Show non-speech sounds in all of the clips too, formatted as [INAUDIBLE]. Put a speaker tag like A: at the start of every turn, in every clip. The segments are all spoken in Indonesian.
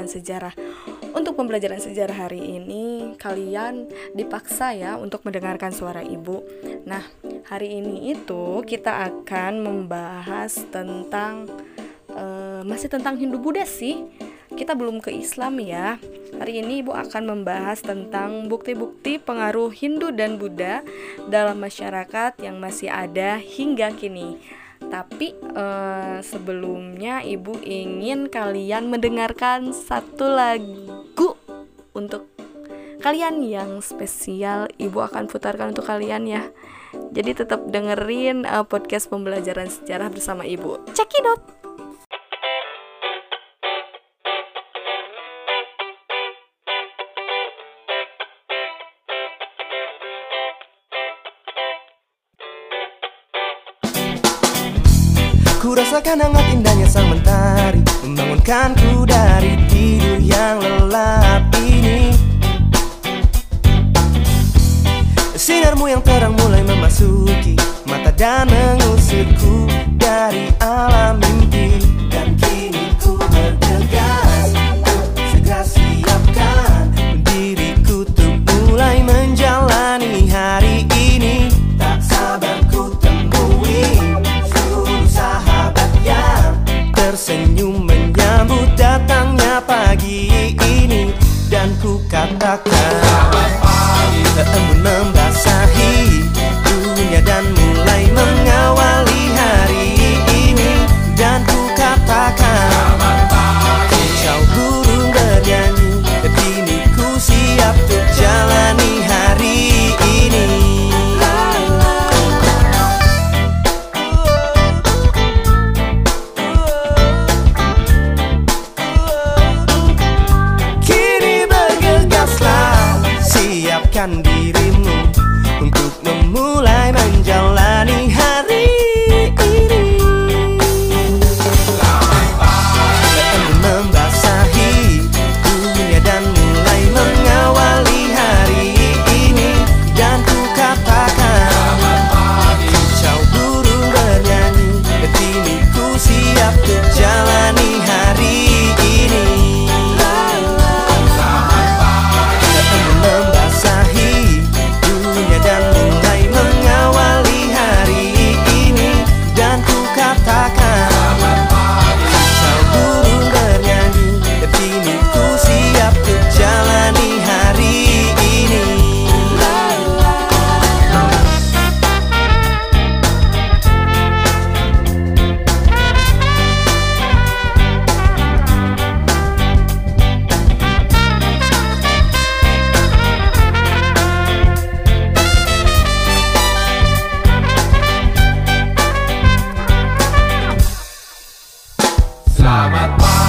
A: pembelajaran sejarah. Untuk pembelajaran sejarah hari ini, kalian dipaksa ya untuk mendengarkan suara ibu. Nah, hari ini itu kita akan membahas tentang uh, masih tentang Hindu Buddha sih. Kita belum ke Islam ya. Hari ini Ibu akan membahas tentang bukti-bukti pengaruh Hindu dan Buddha dalam masyarakat yang masih ada hingga kini. Tapi uh, sebelumnya ibu ingin kalian mendengarkan satu lagu untuk kalian yang spesial. Ibu akan putarkan untuk kalian ya. Jadi tetap dengerin uh, podcast pembelajaran sejarah bersama ibu. Check it out.
B: Ku rasakan hangat indahnya sang mentari. Membangunkanku dari tidur yang lelap ini. Sinarmu yang terang mulai memasuki. Mata dan mengusirku dari alam mimpi katakan Tak berpaling Selamat pagi.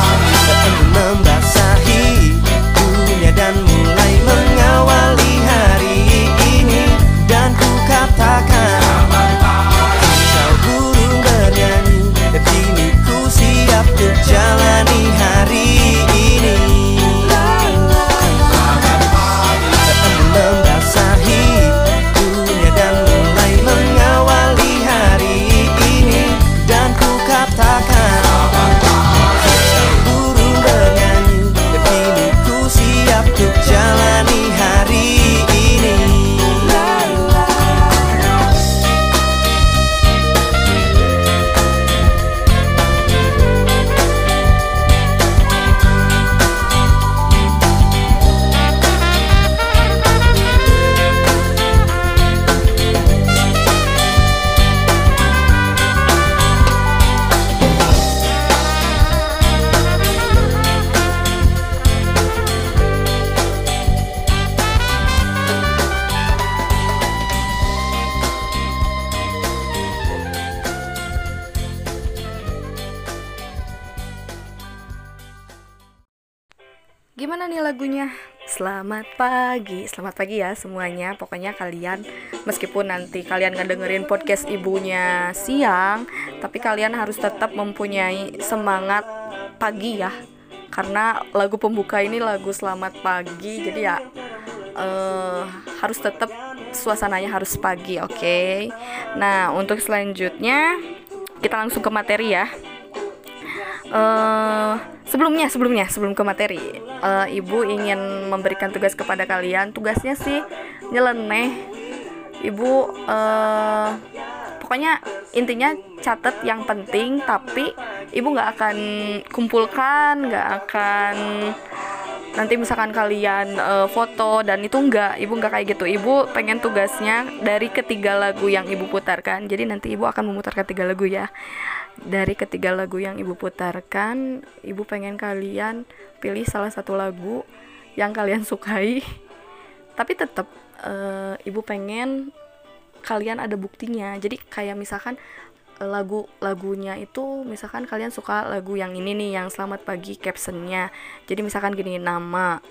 A: Gimana nih lagunya? Selamat pagi, selamat pagi ya semuanya. Pokoknya kalian meskipun nanti kalian ngedengerin podcast ibunya siang, tapi kalian harus tetap mempunyai semangat pagi ya. Karena lagu pembuka ini lagu selamat pagi, jadi ya eh, harus tetap suasananya harus pagi, oke? Nah untuk selanjutnya kita langsung ke materi ya. Uh, sebelumnya sebelumnya sebelum ke materi. Uh, ibu ingin memberikan tugas kepada kalian. Tugasnya sih nyeleneh. Ibu uh, pokoknya intinya catat yang penting tapi ibu nggak akan kumpulkan nggak akan nanti misalkan kalian uh, foto dan itu enggak ibu enggak kayak gitu. Ibu pengen tugasnya dari ketiga lagu yang ibu putarkan. Jadi nanti ibu akan memutarkan tiga lagu ya. Dari ketiga lagu yang ibu putarkan ibu pengen kalian pilih salah satu lagu yang kalian sukai. [LAUGHS] Tapi tetap uh, ibu pengen kalian ada buktinya. Jadi kayak misalkan lagu lagunya itu misalkan kalian suka lagu yang ini nih yang selamat pagi captionnya. Jadi misalkan gini nama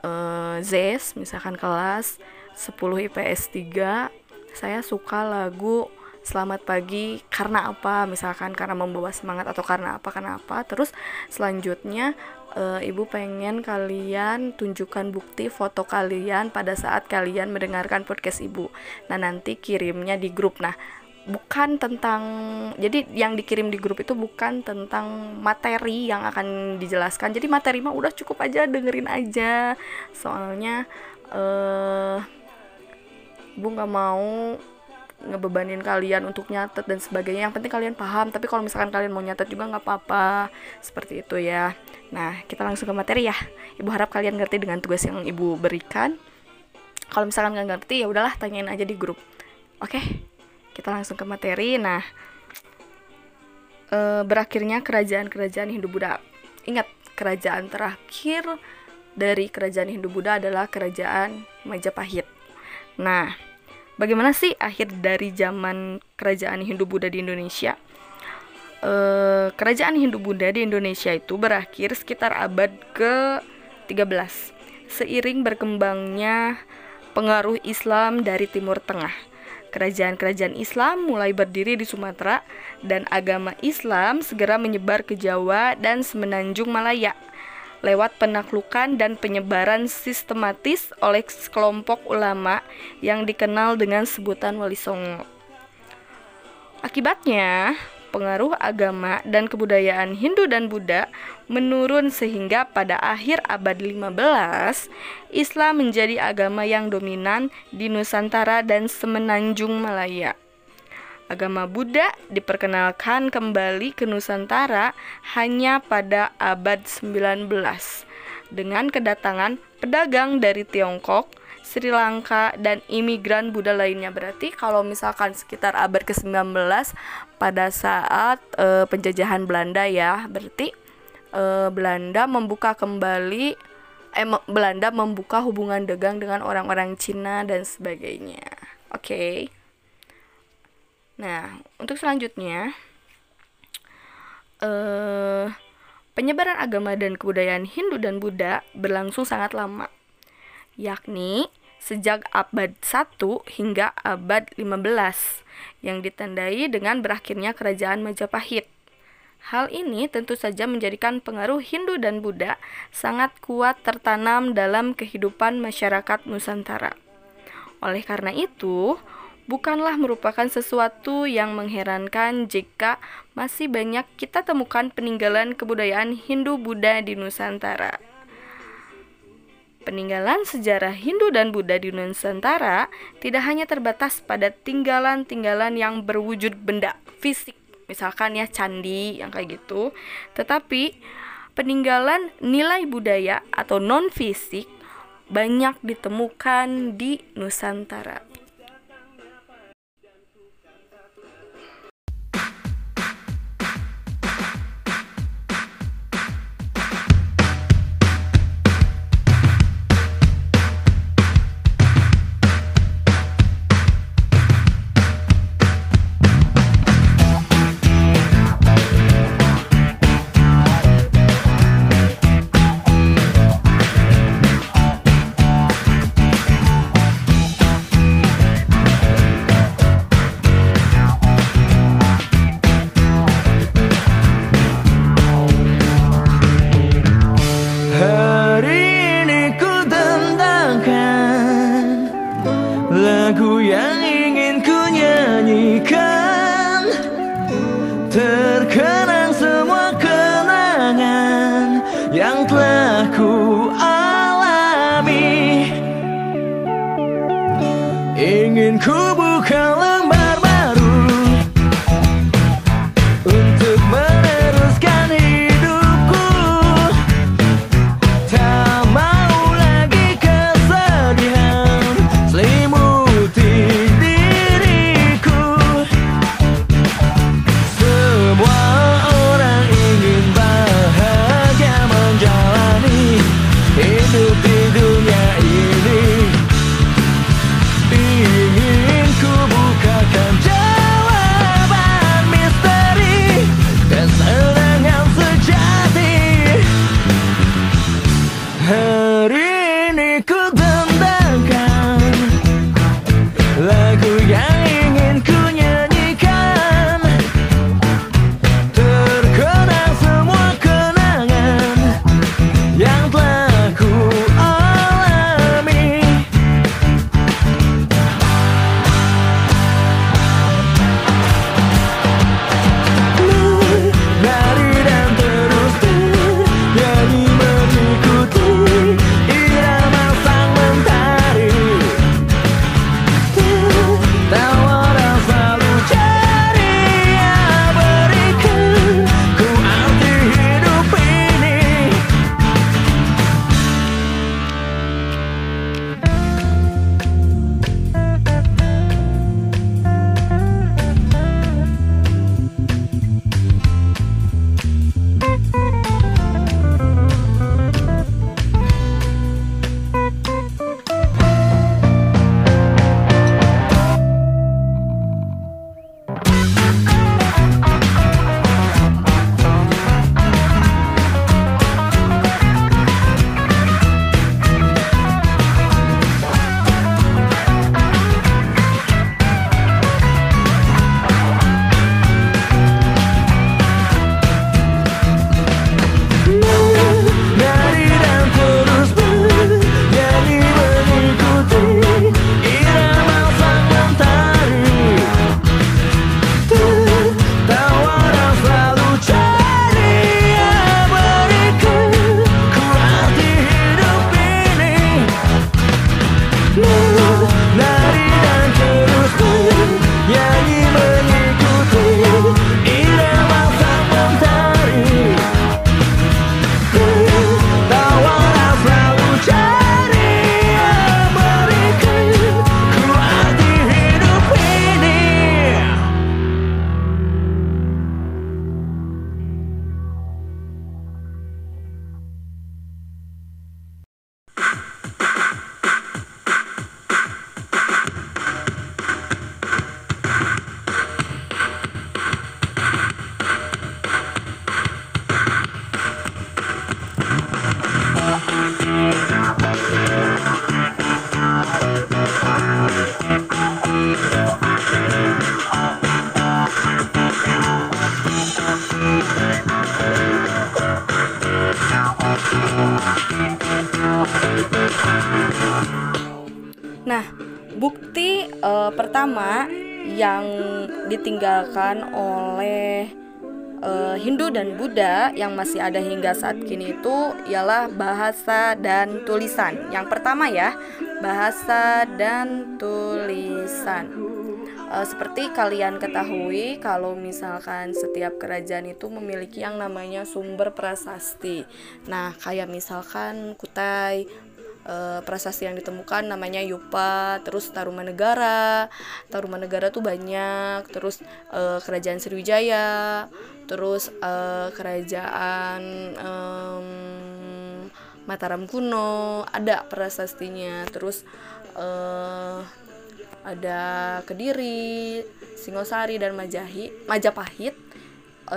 A: uh, Zes misalkan kelas 10 IPS 3 saya suka lagu selamat pagi karena apa? Misalkan karena membawa semangat atau karena apa karena apa? Terus selanjutnya e, ibu pengen kalian tunjukkan bukti foto kalian pada saat kalian mendengarkan podcast ibu. Nah nanti kirimnya di grup. Nah bukan tentang jadi yang dikirim di grup itu bukan tentang materi yang akan dijelaskan. Jadi materi mah udah cukup aja dengerin aja. Soalnya eh uh, bu nggak mau ngebebanin kalian untuk nyatet dan sebagainya. Yang penting kalian paham tapi kalau misalkan kalian mau nyatet juga nggak apa-apa. Seperti itu ya. Nah kita langsung ke materi ya. Ibu harap kalian ngerti dengan tugas yang ibu berikan. Kalau misalkan nggak ngerti ya udahlah tanyain aja di grup. Oke kita langsung ke materi. Nah e, berakhirnya kerajaan-kerajaan Hindu-Buddha ingat kerajaan terakhir dari kerajaan Hindu-Buddha adalah kerajaan Majapahit. Nah bagaimana sih akhir dari zaman kerajaan Hindu-Buddha di Indonesia? E, kerajaan Hindu-Buddha di Indonesia itu berakhir sekitar abad ke-13 seiring berkembangnya pengaruh Islam dari Timur Tengah. Kerajaan-kerajaan Islam mulai berdiri di Sumatera dan agama Islam segera menyebar ke Jawa dan Semenanjung Malaya lewat penaklukan dan penyebaran sistematis oleh sekelompok ulama yang dikenal dengan sebutan Wali Songo. Akibatnya, pengaruh agama dan kebudayaan Hindu dan Buddha menurun sehingga pada akhir abad 15 Islam menjadi agama yang dominan di Nusantara dan Semenanjung Malaya. Agama Buddha diperkenalkan kembali ke Nusantara hanya pada abad 19 dengan kedatangan pedagang dari Tiongkok Sri Lanka dan imigran Buddha lainnya. Berarti kalau misalkan sekitar abad ke-19 pada saat e, penjajahan Belanda ya, berarti e, Belanda membuka kembali eh Belanda membuka hubungan dagang dengan orang-orang Cina dan sebagainya. Oke. Okay. Nah, untuk selanjutnya eh penyebaran agama dan kebudayaan Hindu dan Buddha berlangsung sangat lama yakni sejak abad 1 hingga abad 15 yang ditandai dengan berakhirnya kerajaan Majapahit. Hal ini tentu saja menjadikan pengaruh Hindu dan Buddha sangat kuat tertanam dalam kehidupan masyarakat Nusantara. Oleh karena itu, bukanlah merupakan sesuatu yang mengherankan jika masih banyak kita temukan peninggalan kebudayaan Hindu-Buddha di Nusantara. Peninggalan sejarah Hindu dan Buddha di Nusantara tidak hanya terbatas pada tinggalan-tinggalan yang berwujud benda fisik, misalkan ya candi yang kayak gitu, tetapi peninggalan nilai budaya atau non fisik banyak ditemukan di Nusantara. Ditinggalkan oleh eh, Hindu dan Buddha yang masih ada hingga saat kini itu ialah bahasa dan tulisan. Yang pertama ya, bahasa dan tulisan. Eh, seperti kalian ketahui, kalau misalkan setiap kerajaan itu memiliki yang namanya sumber prasasti. Nah, kayak misalkan Kutai, eh, prasasti yang ditemukan namanya Yupa, terus Tarumanegara. Tarumanegara tuh banyak, terus eh, kerajaan Sriwijaya, terus eh, kerajaan em, Mataram kuno, ada prasastinya. Terus eh, ada Kediri, Singosari dan Majahi, Majapahit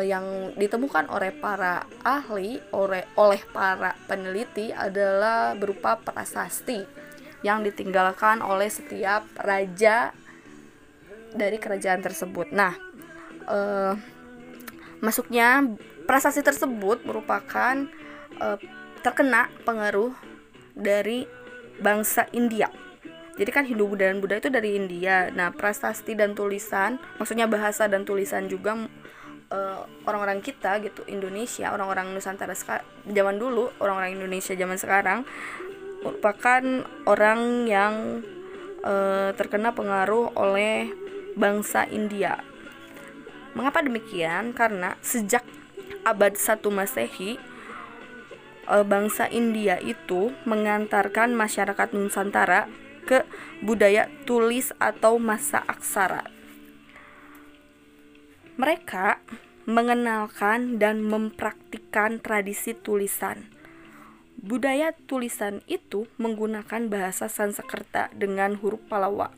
A: yang ditemukan oleh para ahli oleh oleh para peneliti adalah berupa prasasti yang ditinggalkan oleh setiap raja dari kerajaan tersebut. Nah, eh, masuknya prasasti tersebut merupakan eh, terkena pengaruh dari bangsa India. Jadi kan Hindu dan Buddha itu dari India. Nah, prasasti dan tulisan, maksudnya bahasa dan tulisan juga uh, orang-orang kita gitu Indonesia orang-orang Nusantara zaman dulu orang-orang Indonesia zaman sekarang merupakan orang yang uh, terkena pengaruh oleh bangsa India. Mengapa demikian? Karena sejak abad 1 Masehi uh, bangsa India itu mengantarkan masyarakat Nusantara ke budaya tulis atau masa aksara mereka mengenalkan dan mempraktikkan tradisi tulisan. Budaya tulisan itu menggunakan bahasa Sanskerta dengan huruf Palawa,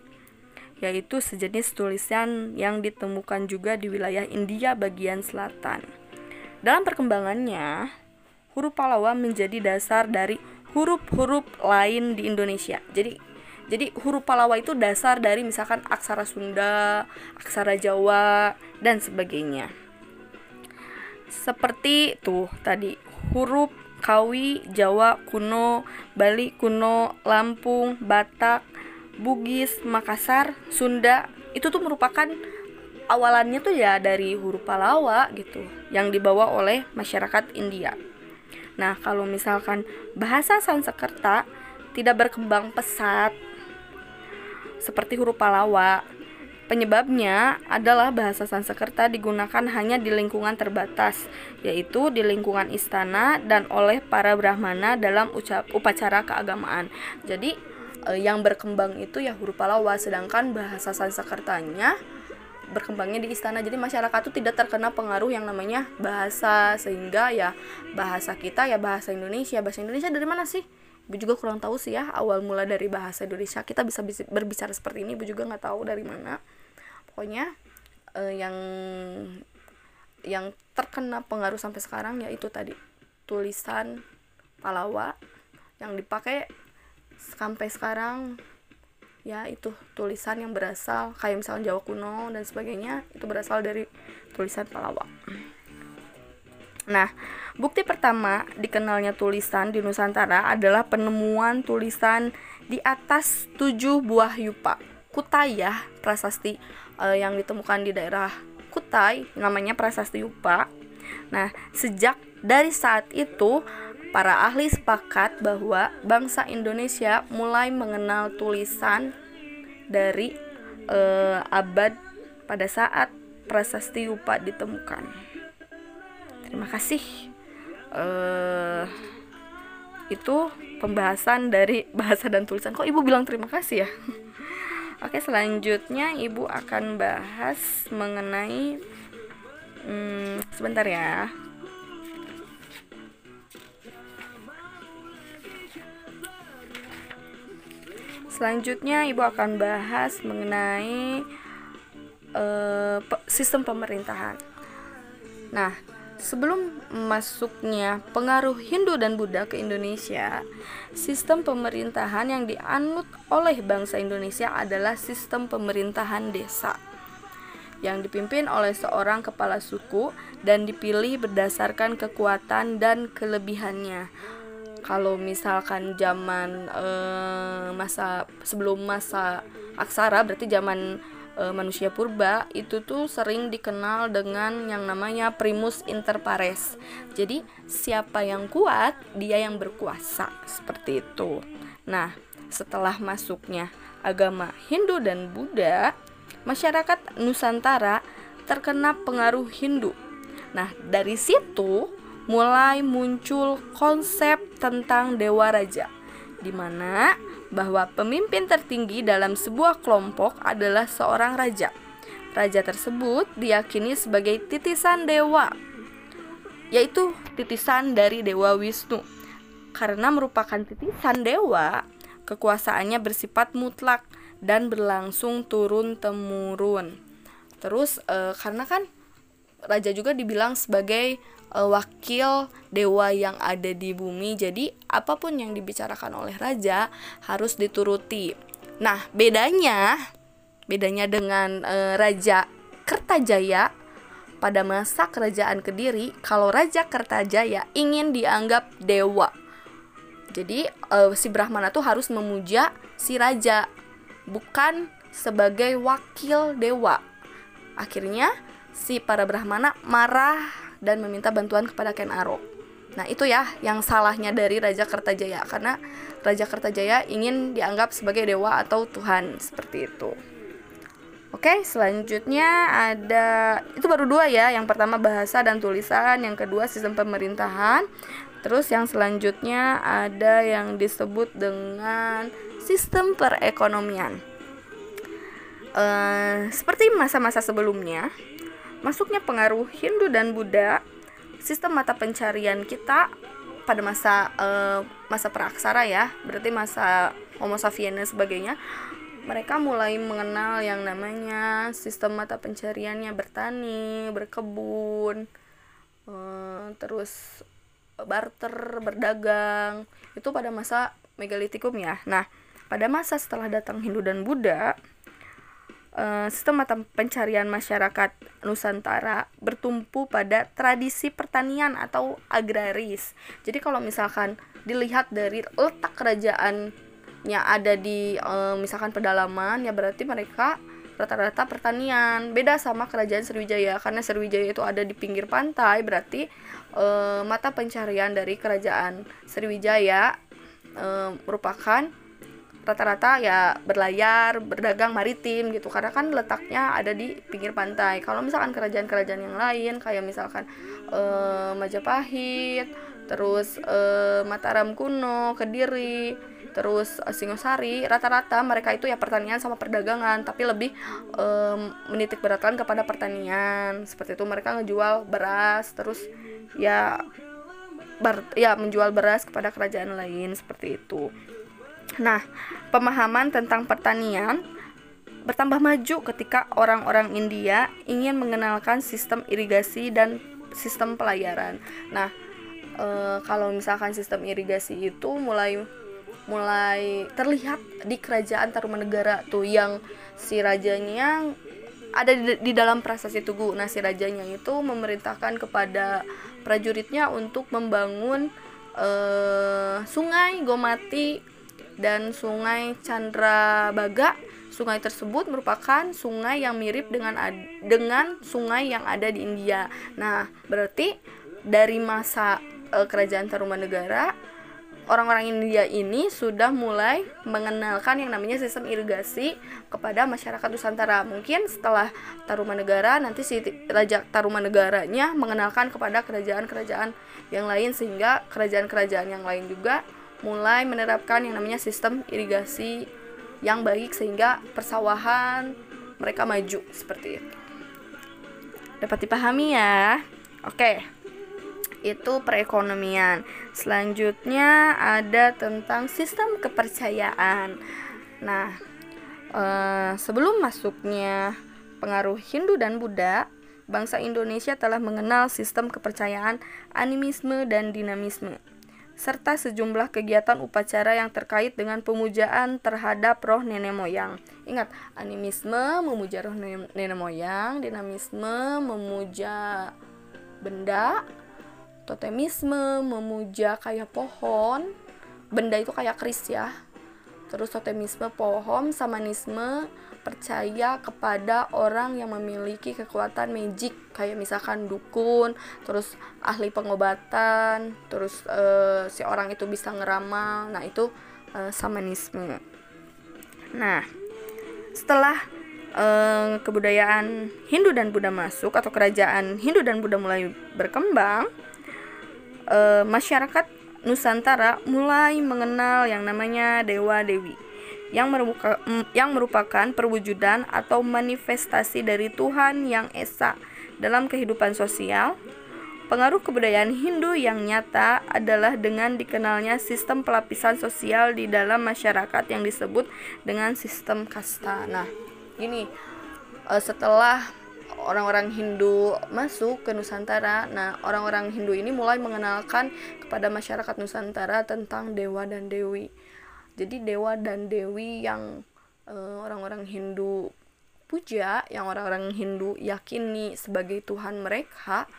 A: yaitu sejenis tulisan yang ditemukan juga di wilayah India bagian selatan. Dalam perkembangannya, huruf Palawa menjadi dasar dari huruf-huruf lain di Indonesia. Jadi jadi huruf Palawa itu dasar dari misalkan aksara Sunda, aksara Jawa dan sebagainya. Seperti tuh tadi huruf Kawi, Jawa kuno, Bali kuno, Lampung, Batak, Bugis, Makassar, Sunda itu tuh merupakan awalannya tuh ya dari huruf Palawa gitu yang dibawa oleh masyarakat India. Nah, kalau misalkan bahasa Sanskerta tidak berkembang pesat seperti huruf Palawa. Penyebabnya adalah bahasa Sanskerta digunakan hanya di lingkungan terbatas, yaitu di lingkungan istana dan oleh para brahmana dalam ucap, upacara keagamaan. Jadi eh, yang berkembang itu ya huruf Palawa, sedangkan bahasa Sanskertanya berkembangnya di istana. Jadi masyarakat itu tidak terkena pengaruh yang namanya bahasa sehingga ya bahasa kita ya bahasa Indonesia. Bahasa Indonesia dari mana sih? Ibu juga kurang tahu sih ya awal mula dari bahasa Indonesia kita bisa berbicara seperti ini. Ibu juga nggak tahu dari mana. Pokoknya eh, yang yang terkena pengaruh sampai sekarang yaitu tadi tulisan Palawa yang dipakai sampai sekarang ya itu tulisan yang berasal kayak misalnya Jawa kuno dan sebagainya itu berasal dari tulisan Palawa. Nah, bukti pertama dikenalnya tulisan di Nusantara adalah penemuan tulisan di atas tujuh buah yupa. Kutayah, prasasti uh, yang ditemukan di daerah Kutai, namanya prasasti yupa. Nah, sejak dari saat itu para ahli sepakat bahwa bangsa Indonesia mulai mengenal tulisan dari uh, abad pada saat prasasti yupa ditemukan terima kasih. Uh, itu pembahasan dari [LAUGHS] bahasa dan tulisan. Kok ibu bilang terima kasih ya? [LAUGHS] Oke selanjutnya ibu akan bahas mengenai hmm, sebentar ya. Selanjutnya ibu akan bahas mengenai uh, sistem pemerintahan. Nah, Sebelum masuknya pengaruh Hindu dan Buddha ke Indonesia, sistem pemerintahan yang dianut oleh bangsa Indonesia adalah sistem pemerintahan desa yang dipimpin oleh seorang kepala suku dan dipilih berdasarkan kekuatan dan kelebihannya. Kalau misalkan zaman eh, masa sebelum masa aksara berarti zaman e, manusia purba itu tuh sering dikenal dengan yang namanya primus inter pares. Jadi siapa yang kuat, dia yang berkuasa seperti itu. Nah, setelah masuknya agama Hindu dan Buddha, masyarakat Nusantara terkena pengaruh Hindu. Nah, dari situ mulai muncul konsep tentang dewa raja di mana bahwa pemimpin tertinggi dalam sebuah kelompok adalah seorang raja. Raja tersebut diyakini sebagai titisan dewa, yaitu titisan dari Dewa Wisnu. Karena merupakan titisan dewa, kekuasaannya bersifat mutlak dan berlangsung turun-temurun. Terus e, karena kan raja juga dibilang sebagai uh, wakil dewa yang ada di bumi. Jadi apa pun yang dibicarakan oleh raja harus dituruti. Nah, bedanya bedanya dengan uh, raja Kertajaya pada masa kerajaan Kediri, kalau raja Kertajaya ingin dianggap dewa. Jadi uh, si Brahmana tuh harus memuja si raja bukan sebagai wakil dewa. Akhirnya si para brahmana marah dan meminta bantuan kepada Ken Arok. Nah, itu ya yang salahnya dari Raja Kertajaya karena Raja Kertajaya ingin dianggap sebagai dewa atau tuhan seperti itu. Oke, selanjutnya ada itu baru dua ya. Yang pertama bahasa dan tulisan, yang kedua sistem pemerintahan. Terus yang selanjutnya ada yang disebut dengan sistem perekonomian. Uh, seperti masa-masa sebelumnya, masuknya pengaruh Hindu dan Buddha, sistem mata pencarian kita pada masa uh, masa praaksara ya, berarti masa Homo sapiens dan sebagainya mereka mulai mengenal yang namanya sistem mata pencariannya bertani, berkebun, eh, terus barter, berdagang. Itu pada masa megalitikum ya. Nah, pada masa setelah datang Hindu dan Buddha, eh, sistem mata pencarian masyarakat Nusantara bertumpu pada tradisi pertanian atau agraris. Jadi kalau misalkan dilihat dari letak kerajaan yang ada di e, misalkan pedalaman ya berarti mereka rata-rata pertanian beda sama kerajaan Sriwijaya karena Sriwijaya itu ada di pinggir pantai berarti e, mata pencarian dari kerajaan Sriwijaya e, merupakan rata-rata ya berlayar berdagang maritim gitu. Karena kan letaknya ada di pinggir pantai. Kalau misalkan kerajaan-kerajaan yang lain kayak misalkan e, Majapahit terus e, Mataram kuno Kediri terus uh, Singosari rata-rata mereka itu ya pertanian sama perdagangan. Tapi lebih um, menitik beratkan kepada pertanian. Seperti itu mereka ngejual beras terus ya ber, ya menjual beras kepada kerajaan lain seperti itu nah pemahaman tentang pertanian bertambah maju ketika orang-orang India ingin mengenalkan sistem irigasi dan sistem pelayaran nah e, kalau misalkan sistem irigasi itu mulai mulai terlihat di kerajaan Tarumanegara tuh yang si rajanya ada di, di dalam prasasti Tugu. Nah, si rajanya itu memerintahkan kepada prajuritnya untuk membangun uh, sungai Gomati dan sungai Chandrabaga. Sungai tersebut merupakan sungai yang mirip dengan dengan sungai yang ada di India. Nah, berarti dari masa uh, kerajaan Tarumanegara orang-orang India ini sudah mulai mengenalkan yang namanya sistem irigasi kepada masyarakat Nusantara. Mungkin setelah Tarumanegara nanti si Raja Tarumanegaranya mengenalkan kepada kerajaan-kerajaan yang lain sehingga kerajaan-kerajaan yang lain juga mulai menerapkan yang namanya sistem irigasi yang baik sehingga persawahan mereka maju seperti itu. Dapat dipahami ya? Oke. Itu perekonomian. Selanjutnya ada tentang sistem kepercayaan. Nah, eh, sebelum masuknya pengaruh Hindu dan Buddha, bangsa Indonesia telah mengenal sistem kepercayaan animisme dan dinamisme serta sejumlah kegiatan upacara yang terkait dengan pemujaan terhadap roh nenek moyang. Ingat, animisme memuja roh nenek moyang, dinamisme memuja benda, totemisme memuja kayak pohon benda itu kayak keris ya terus totemisme pohon samanisme percaya kepada orang yang memiliki kekuatan magic. Kayak misalkan dukun terus ahli pengobatan terus uh, si orang itu bisa ngeramal. Nah itu uh, samanisme. Nah setelah uh, kebudayaan Hindu dan Buddha masuk atau kerajaan Hindu dan Buddha mulai berkembang masyarakat Nusantara mulai mengenal yang namanya dewa dewi yang merupakan yang merupakan perwujudan atau manifestasi dari Tuhan yang esa dalam kehidupan sosial. Pengaruh kebudayaan Hindu yang nyata adalah dengan dikenalnya sistem pelapisan sosial di dalam masyarakat yang disebut dengan sistem kasta. Nah, ini eh, setelah orang-orang Hindu masuk ke Nusantara. Nah, orang-orang Hindu ini mulai mengenalkan kepada masyarakat Nusantara tentang dewa dan dewi. Jadi dewa dan dewi yang uh, orang-orang Hindu puja, yang orang-orang Hindu yakini sebagai Tuhan mereka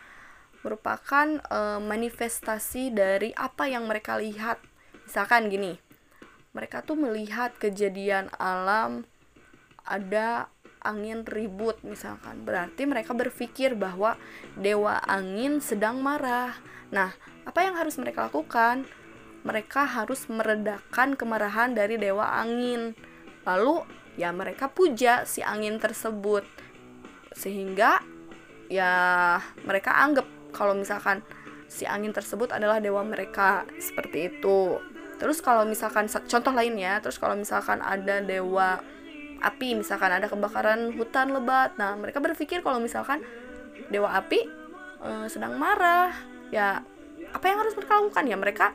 A: merupakan uh, manifestasi dari apa yang mereka lihat. Misalkan gini, mereka tuh melihat kejadian alam ada angin ribut misalkan. Berarti mereka berpikir bahwa dewa angin sedang marah. Nah apa yang harus mereka lakukan mereka harus meredakan kemarahan dari dewa angin. Lalu ya mereka puja si angin tersebut. Sehingga ya mereka anggap kalau misalkan si angin tersebut adalah dewa mereka seperti itu. Terus kalau misalkan contoh lain ya terus kalau misalkan ada dewa api misalkan ada kebakaran hutan lebat nah mereka berpikir kalau misalkan dewa api e, sedang marah. Ya apa yang harus mereka lakukan? Ya mereka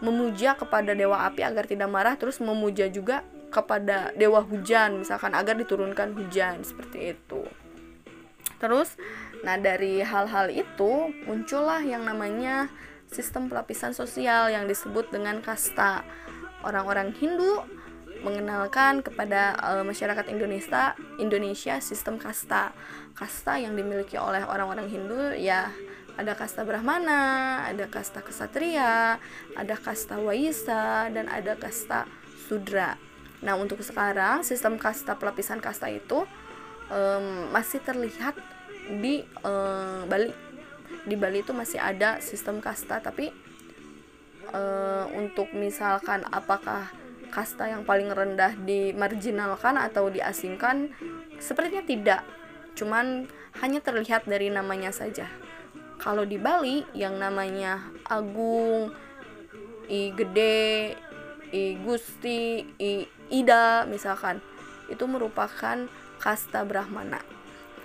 A: memuja kepada dewa api agar tidak marah terus memuja juga kepada dewa hujan misalkan agar diturunkan hujan seperti itu terus Nah, dari hal-hal itu muncullah yang namanya sistem pelapisan sosial yang disebut dengan kasta. Orang-orang Hindu mengenalkan kepada uh, masyarakat Indonesia Indonesia sistem kasta. Kasta yang dimiliki oleh orang-orang Hindu ya ada kasta Brahmana, ada kasta kesatria, ada kasta Waisa dan ada kasta Sudra. Nah, untuk sekarang sistem kasta pelapisan kasta itu um, masih terlihat di uh, Bali. Di Bali itu masih ada sistem kasta tapi uh, untuk misalkan apakah kasta yang paling rendah dimarginalkan atau diasingkan sepertinya tidak. Cuman hanya terlihat dari namanya saja kalau di Bali yang namanya Agung I Gede I Gusti I Ida misalkan itu merupakan kasta Brahmana.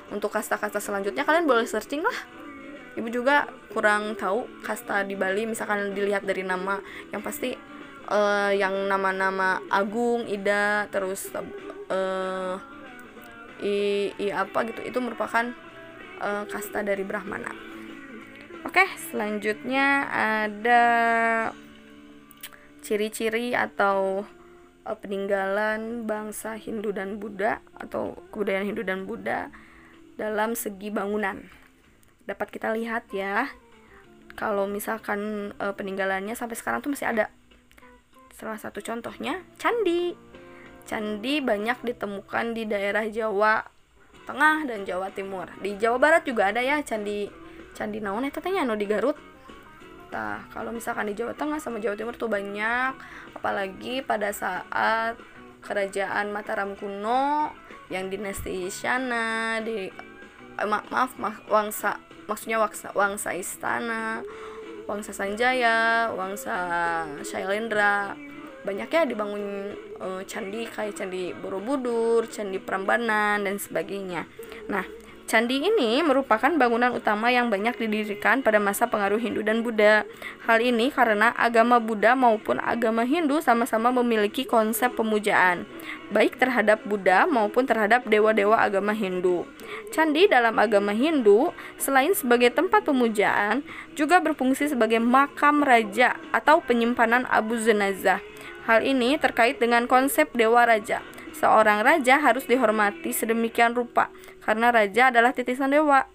A: Untuk kasta-kasta selanjutnya kalian boleh searching lah. Ibu juga kurang tahu kasta di Bali misalkan dilihat dari nama yang pasti uh, yang nama-nama Agung Ida terus uh, i, i apa gitu itu merupakan uh, kasta dari Brahmana oke selanjutnya ada ciri-ciri atau peninggalan bangsa Hindu dan Buddha atau kebudayaan Hindu dan Buddha dalam segi bangunan. Dapat kita lihat ya, kalau misalkan e, peninggalannya sampai sekarang tuh masih ada. Salah satu contohnya candi. Candi banyak ditemukan di daerah Jawa Tengah dan Jawa Timur. Di Jawa Barat juga ada ya candi candi naon eta teh anu di Garut. Nah, kalau misalkan di Jawa Tengah sama Jawa Timur tuh banyak, apalagi pada saat kerajaan Mataram kuno yang dinasti Isyana di eh, ma maaf ma wangsa maksudnya wangsa wangsa istana wangsa Sanjaya wangsa Shailendra. Banyak ya dibangun uh, candi kayak candi Borobudur candi Prambanan dan sebagainya. Nah Candi ini merupakan bangunan utama yang banyak didirikan pada masa pengaruh Hindu dan Buddha. Hal ini karena agama Buddha maupun agama Hindu sama-sama memiliki konsep pemujaan, baik terhadap Buddha maupun terhadap dewa-dewa agama Hindu. Candi dalam agama Hindu, selain sebagai tempat pemujaan, juga berfungsi sebagai makam raja atau penyimpanan abu jenazah. Hal ini terkait dengan konsep dewa raja. Seorang raja harus dihormati sedemikian rupa karena raja adalah titisan dewa.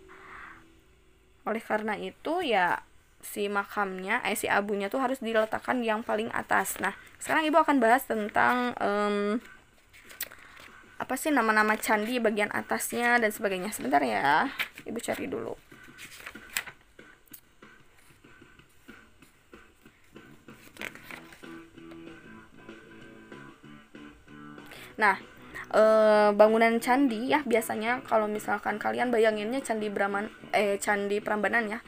A: Oleh karena itu ya si makamnya eh si abunya tuh harus diletakkan yang paling atas. Nah sekarang ibu akan bahas tentang um, apa sih nama-nama candi bagian atasnya dan sebagainya. Sebentar ya ibu cari dulu. Nah e, bangunan candi ya biasanya kalau misalkan kalian bayanginnya candi Brahman eh candi Prambanan ya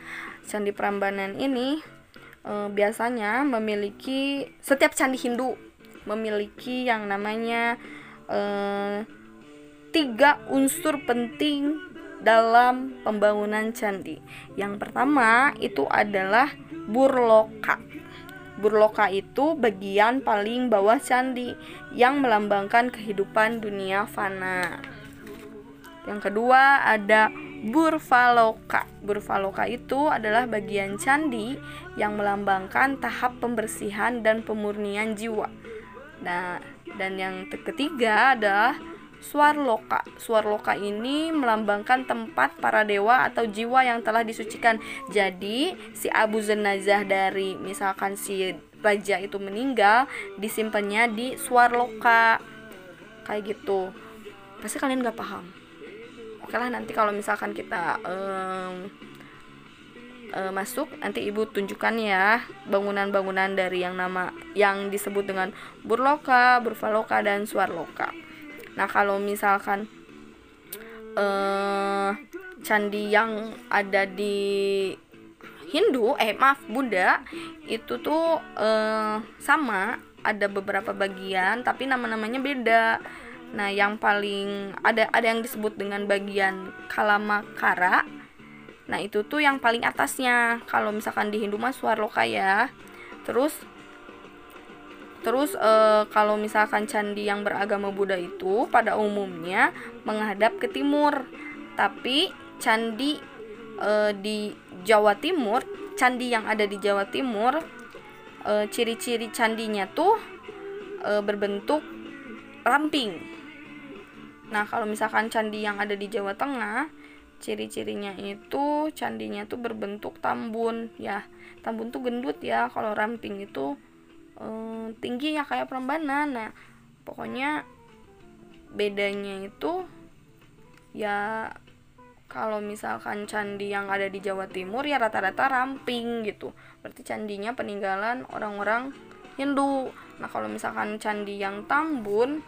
A: candi Prambanan ini e, biasanya memiliki setiap candi Hindu memiliki yang namanya e, tiga unsur penting dalam pembangunan candi. Yang pertama itu adalah burloka. Burloka itu bagian paling bawah candi yang melambangkan kehidupan dunia fana. Yang kedua ada Burvaloka. Burvaloka itu adalah bagian candi yang melambangkan tahap pembersihan dan pemurnian jiwa. Nah, dan yang ketiga adalah Swarloka. Swarloka ini melambangkan tempat para dewa atau jiwa yang telah disucikan. Jadi, si Abu Zenazah dari misalkan si raja itu meninggal, disimpannya di Swarloka. Kayak gitu. pasti kalian gak paham oke lah nanti kalau misalkan kita um, masuk nanti ibu tunjukkan ya bangunan-bangunan dari yang nama yang disebut dengan burloka, burfaloka dan suarloka. Nah kalau misalkan uh, candi yang ada di Hindu, eh maaf Buddha itu tuh uh, sama ada beberapa bagian tapi nama-namanya beda. Nah, yang paling ada ada yang disebut dengan bagian Kalamakara. Nah, itu tuh yang paling atasnya. Kalau misalkan di Hindu mah Swarloka ya. Terus Terus e, kalau misalkan candi yang beragama Buddha itu pada umumnya menghadap ke timur. Tapi candi e, di Jawa Timur, candi yang ada di Jawa Timur ciri ciri-ciri candinya tuh e, berbentuk ramping. Nah, kalau misalkan candi yang ada di Jawa Tengah, ciri-cirinya itu candinya tuh berbentuk tambun ya. Tambun tuh gendut ya, kalau ramping itu eh, tinggi ya kayak Prambanan. Nah, pokoknya bedanya itu ya kalau misalkan candi yang ada di Jawa Timur ya rata-rata ramping gitu. Berarti candinya peninggalan orang-orang Hindu. Nah, kalau misalkan candi yang tambun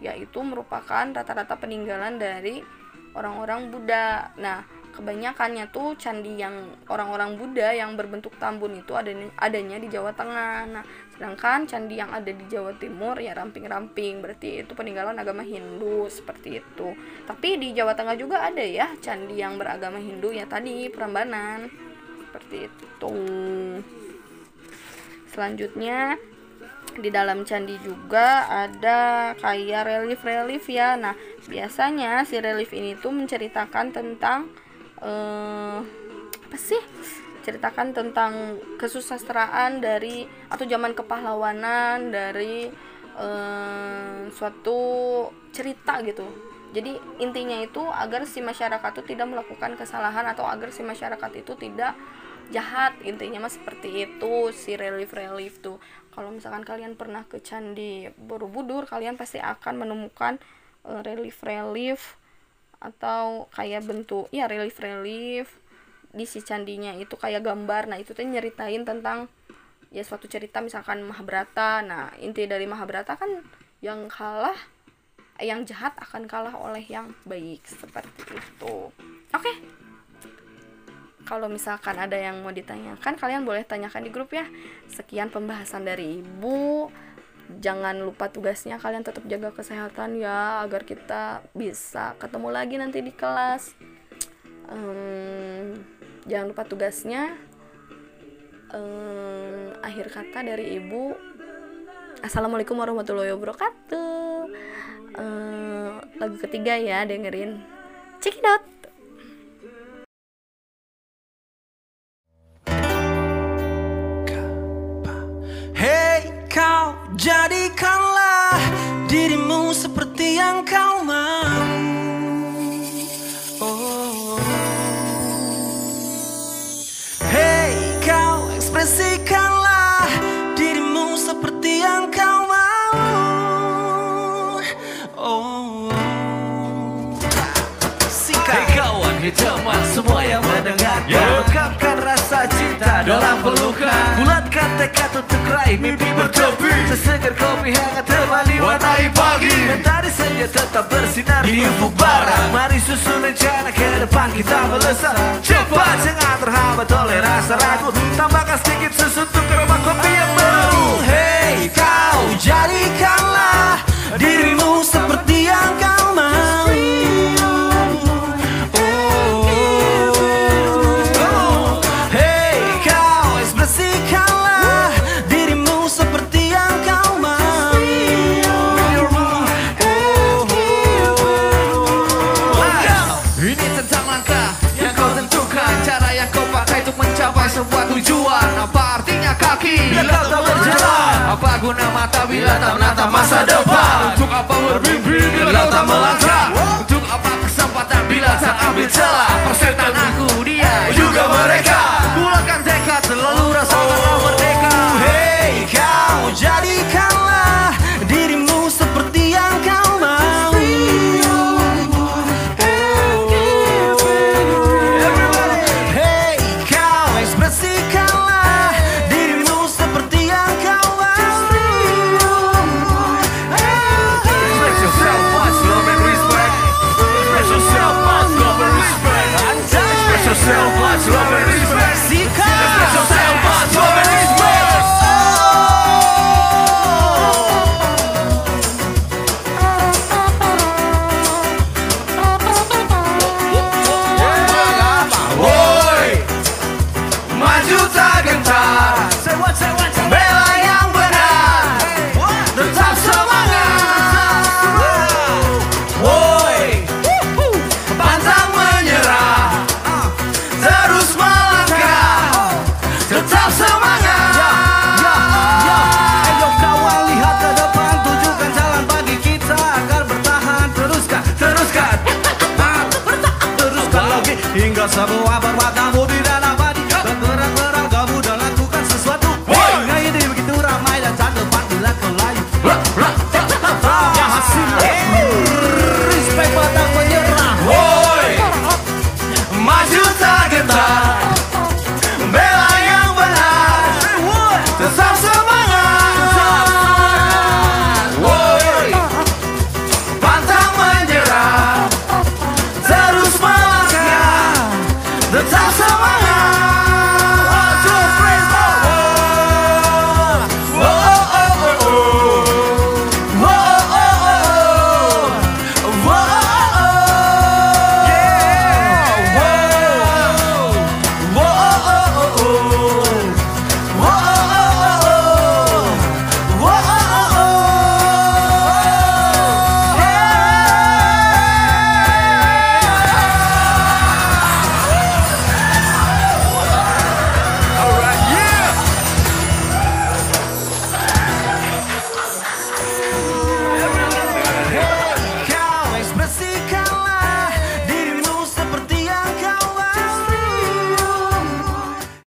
A: yaitu merupakan rata-rata peninggalan dari orang-orang Buddha. Nah, kebanyakannya tuh candi yang orang-orang Buddha yang berbentuk tambun itu adanya, adanya di Jawa Tengah. Nah, sedangkan candi yang ada di Jawa Timur ya ramping-ramping, berarti itu peninggalan agama Hindu seperti itu. Tapi di Jawa Tengah juga ada ya candi yang beragama Hindu ya tadi Prambanan. Seperti itu. Selanjutnya di dalam candi juga ada kayak relief-relief ya. Nah, biasanya si relief ini tuh menceritakan tentang uh, apa sih? Ceritakan tentang kesusastraan dari atau zaman kepahlawanan dari uh, suatu cerita gitu. Jadi intinya itu agar si masyarakat itu tidak melakukan kesalahan atau agar si masyarakat itu tidak jahat intinya mah seperti itu si relief relief tuh kalau misalkan kalian pernah ke candi Borobudur kalian pasti akan menemukan uh, eh, relief relief atau kayak bentuk ya relief relief di si candinya itu kayak gambar. Nah itu tuh nyeritain tentang ya suatu cerita misalkan Mahabharata. Nah inti dari Mahabharata kan yang kalah yang jahat akan kalah oleh yang baik. Seperti itu. Oke. Okay kalau misalkan ada yang mau ditanyakan kalian boleh tanyakan di grup ya. Sekian pembahasan dari ibu jangan lupa tugasnya kalian tetap jaga kesehatan ya agar kita bisa ketemu lagi nanti di kelas. Um, jangan lupa tugasnya. Um, akhir kata dari ibu. Assalamualaikum warahmatullahi wabarakatuh. Um, lagu ketiga ya dengerin. Cekidot
C: Jadikanlah dirimu seperti yang kau mau oh. Hey kau ekspresikanlah dirimu seperti yang kau mau oh. Singkat Hey kawan, hey teman, semua yang mendengar yeah. Ungkapkan rasa cinta dalam pelukan Bulatkan tekad untuk raih mimpi bertepi Sesegar kopi hangat temani warnai pagi. Mentari saja tetap bersinar di ufuk barat Mari susun rencana ke depan kita melesat. Cepat. Jangan terhambat oleh rasa ragu. Tambahkan sedikit susu untuk aroma kopi yang baru. Hey kau jadikanlah dirimu seperti guna mata bila tak menatap masa depan? Untuk apa bermimpi bila tak melangkah? Untuk apa kesempatan bila tak ambil celah? Persetan aku